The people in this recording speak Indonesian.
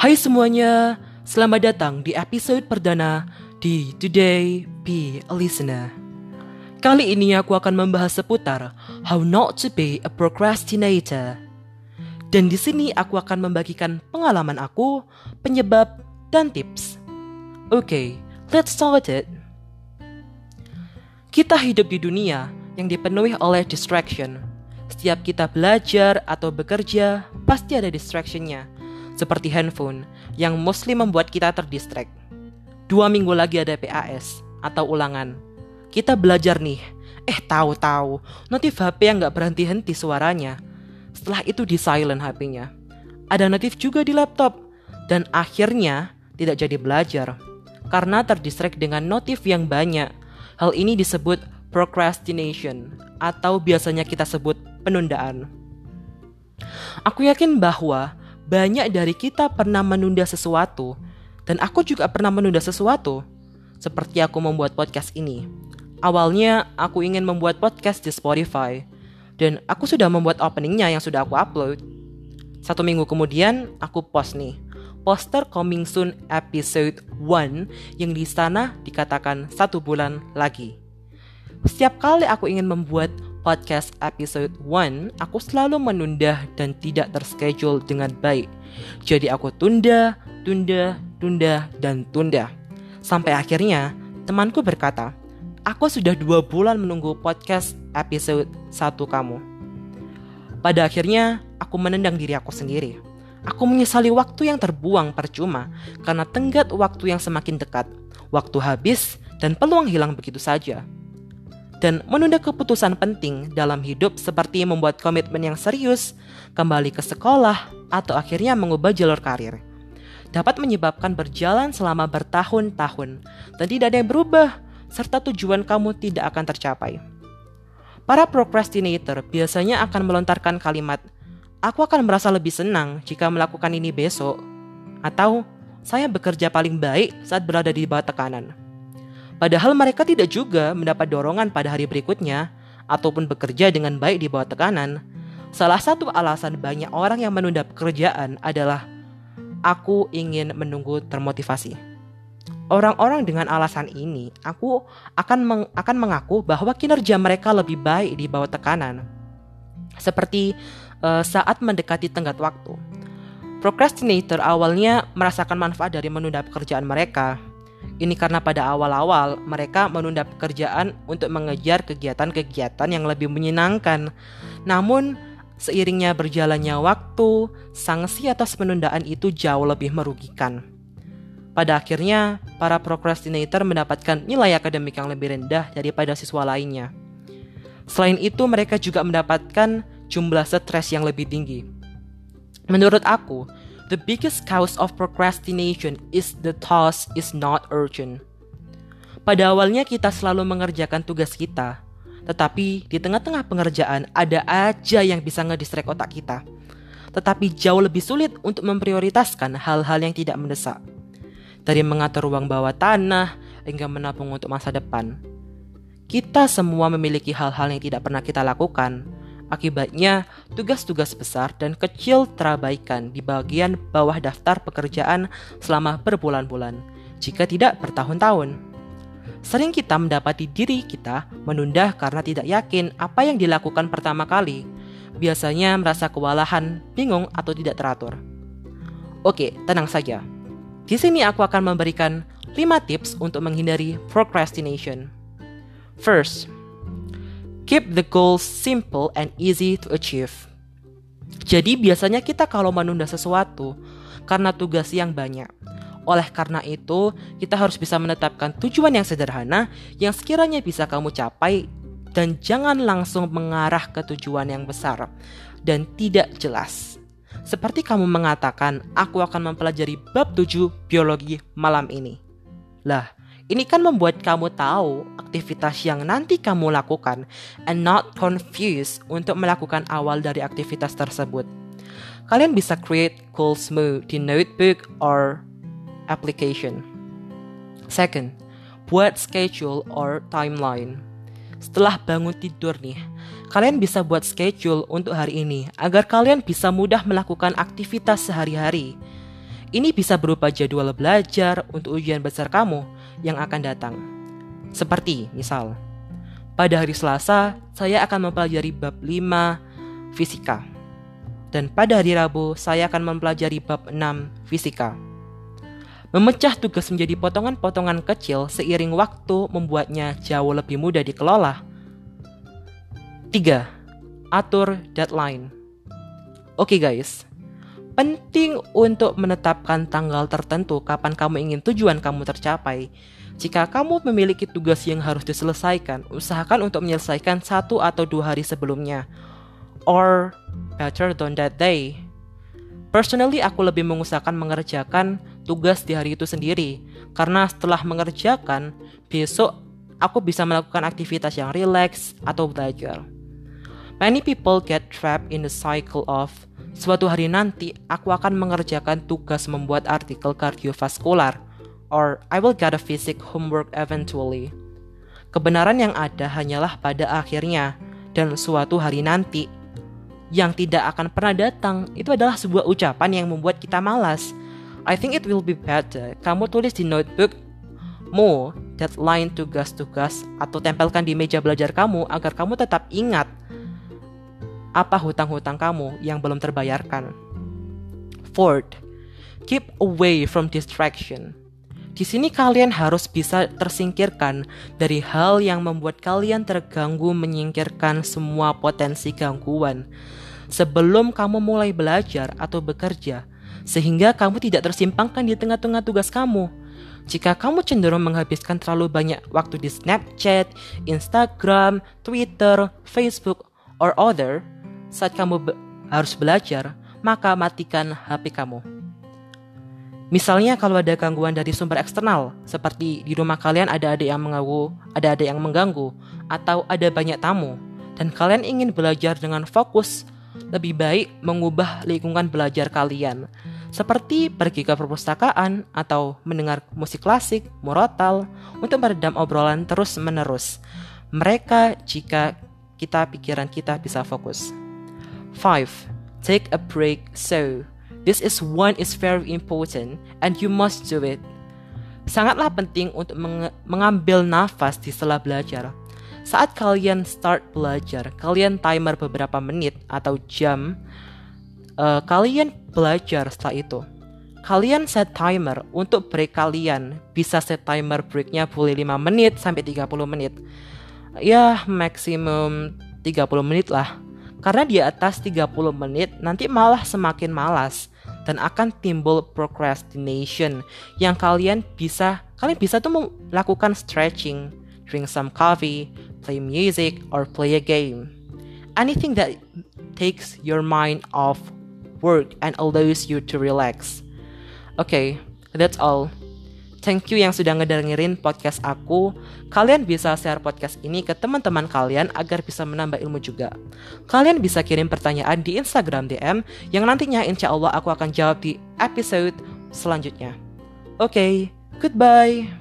Hai semuanya, selamat datang di episode perdana di Today Be a Listener. Kali ini aku akan membahas seputar how not to be a procrastinator. Dan di sini aku akan membagikan pengalaman aku, penyebab, dan tips. Oke, okay, let's start it. Kita hidup di dunia yang dipenuhi oleh distraction. Setiap kita belajar atau bekerja, pasti ada distractionnya seperti handphone, yang mostly membuat kita terdistract. Dua minggu lagi ada PAS atau ulangan. Kita belajar nih, eh tahu-tahu notif HP yang nggak berhenti-henti suaranya. Setelah itu di silent HP-nya. Ada notif juga di laptop, dan akhirnya tidak jadi belajar karena terdistract dengan notif yang banyak. Hal ini disebut procrastination atau biasanya kita sebut penundaan. Aku yakin bahwa banyak dari kita pernah menunda sesuatu, dan aku juga pernah menunda sesuatu, seperti aku membuat podcast ini. Awalnya, aku ingin membuat podcast di Spotify, dan aku sudah membuat openingnya yang sudah aku upload. Satu minggu kemudian, aku post nih, poster coming soon episode 1 yang di sana dikatakan satu bulan lagi. Setiap kali aku ingin membuat podcast episode 1, aku selalu menunda dan tidak terschedule dengan baik. Jadi aku tunda, tunda, tunda, dan tunda. Sampai akhirnya, temanku berkata, Aku sudah dua bulan menunggu podcast episode 1 kamu. Pada akhirnya, aku menendang diri aku sendiri. Aku menyesali waktu yang terbuang percuma karena tenggat waktu yang semakin dekat. Waktu habis dan peluang hilang begitu saja dan menunda keputusan penting dalam hidup seperti membuat komitmen yang serius, kembali ke sekolah, atau akhirnya mengubah jalur karir. Dapat menyebabkan berjalan selama bertahun-tahun dan tidak ada yang berubah, serta tujuan kamu tidak akan tercapai. Para procrastinator biasanya akan melontarkan kalimat, "Aku akan merasa lebih senang jika melakukan ini besok," atau "Saya bekerja paling baik saat berada di bawah tekanan." Padahal mereka tidak juga mendapat dorongan pada hari berikutnya ataupun bekerja dengan baik di bawah tekanan. Salah satu alasan banyak orang yang menunda pekerjaan adalah aku ingin menunggu termotivasi. Orang-orang dengan alasan ini, aku akan meng akan mengaku bahwa kinerja mereka lebih baik di bawah tekanan. Seperti uh, saat mendekati tenggat waktu. Procrastinator awalnya merasakan manfaat dari menunda pekerjaan mereka, ini karena pada awal-awal mereka menunda pekerjaan untuk mengejar kegiatan-kegiatan yang lebih menyenangkan. Namun, seiringnya berjalannya waktu, sanksi atas penundaan itu jauh lebih merugikan. Pada akhirnya, para procrastinator mendapatkan nilai akademik yang lebih rendah daripada siswa lainnya. Selain itu, mereka juga mendapatkan jumlah stres yang lebih tinggi. Menurut aku, The biggest cause of procrastination is the task is not urgent. Pada awalnya kita selalu mengerjakan tugas kita, tetapi di tengah-tengah pengerjaan ada aja yang bisa ngedistract otak kita. Tetapi jauh lebih sulit untuk memprioritaskan hal-hal yang tidak mendesak. Dari mengatur uang bawah tanah hingga menabung untuk masa depan. Kita semua memiliki hal-hal yang tidak pernah kita lakukan, Akibatnya, tugas-tugas besar dan kecil terabaikan di bagian bawah daftar pekerjaan selama berbulan-bulan, jika tidak bertahun-tahun. Sering kita mendapati diri kita menunda karena tidak yakin apa yang dilakukan pertama kali. Biasanya merasa kewalahan, bingung, atau tidak teratur. Oke, tenang saja. Di sini aku akan memberikan 5 tips untuk menghindari procrastination. First, Keep the goals simple and easy to achieve. Jadi biasanya kita kalau menunda sesuatu karena tugas yang banyak. Oleh karena itu, kita harus bisa menetapkan tujuan yang sederhana yang sekiranya bisa kamu capai dan jangan langsung mengarah ke tujuan yang besar dan tidak jelas. Seperti kamu mengatakan, aku akan mempelajari bab 7 biologi malam ini. Lah, ini kan membuat kamu tahu aktivitas yang nanti kamu lakukan and not confused untuk melakukan awal dari aktivitas tersebut. Kalian bisa create goals mode di notebook or application. Second, buat schedule or timeline. Setelah bangun tidur nih, kalian bisa buat schedule untuk hari ini agar kalian bisa mudah melakukan aktivitas sehari-hari. Ini bisa berupa jadwal belajar untuk ujian besar kamu yang akan datang. Seperti misal, pada hari Selasa saya akan mempelajari bab 5 fisika. Dan pada hari Rabu saya akan mempelajari bab 6 fisika. Memecah tugas menjadi potongan-potongan kecil seiring waktu membuatnya jauh lebih mudah dikelola. 3. Atur deadline. Oke okay guys, Penting untuk menetapkan tanggal tertentu kapan kamu ingin tujuan kamu tercapai. Jika kamu memiliki tugas yang harus diselesaikan, usahakan untuk menyelesaikan satu atau dua hari sebelumnya. Or better than that day. Personally, aku lebih mengusahakan mengerjakan tugas di hari itu sendiri. Karena setelah mengerjakan, besok aku bisa melakukan aktivitas yang rileks atau belajar. Many people get trapped in the cycle of Suatu hari nanti, aku akan mengerjakan tugas membuat artikel kardiovaskular, or I will get a physics homework eventually. Kebenaran yang ada hanyalah pada akhirnya, dan suatu hari nanti, yang tidak akan pernah datang, itu adalah sebuah ucapan yang membuat kita malas. I think it will be better kamu tulis di notebook mu deadline tugas-tugas atau tempelkan di meja belajar kamu agar kamu tetap ingat apa hutang-hutang kamu yang belum terbayarkan. Fourth, keep away from distraction. Di sini kalian harus bisa tersingkirkan dari hal yang membuat kalian terganggu menyingkirkan semua potensi gangguan sebelum kamu mulai belajar atau bekerja sehingga kamu tidak tersimpangkan di tengah-tengah tugas kamu. Jika kamu cenderung menghabiskan terlalu banyak waktu di Snapchat, Instagram, Twitter, Facebook, or other, saat kamu be harus belajar, maka matikan HP kamu. Misalnya kalau ada gangguan dari sumber eksternal, seperti di rumah kalian ada adik yang mengganggu, ada adik yang mengganggu, atau ada banyak tamu, dan kalian ingin belajar dengan fokus, lebih baik mengubah lingkungan belajar kalian, seperti pergi ke perpustakaan atau mendengar musik klasik, murotal, untuk meredam obrolan terus-menerus. Mereka jika kita pikiran kita bisa fokus. 5. Take a break so. This is one is very important and you must do it. Sangatlah penting untuk meng mengambil nafas di setelah belajar. Saat kalian start belajar, kalian timer beberapa menit atau jam. Uh, kalian belajar setelah itu. Kalian set timer untuk break kalian. Bisa set timer breaknya boleh 5 menit sampai 30 menit. Ya, maksimum 30 menit lah. Karena di atas 30 menit nanti malah semakin malas dan akan timbul procrastination yang kalian bisa kalian bisa tuh melakukan stretching, drink some coffee, play music or play a game. Anything that takes your mind off work and allows you to relax. Okay, that's all. Thank you yang sudah ngedengerin podcast aku. Kalian bisa share podcast ini ke teman-teman kalian agar bisa menambah ilmu juga. Kalian bisa kirim pertanyaan di Instagram DM yang nantinya insya Allah aku akan jawab di episode selanjutnya. Oke, okay, goodbye.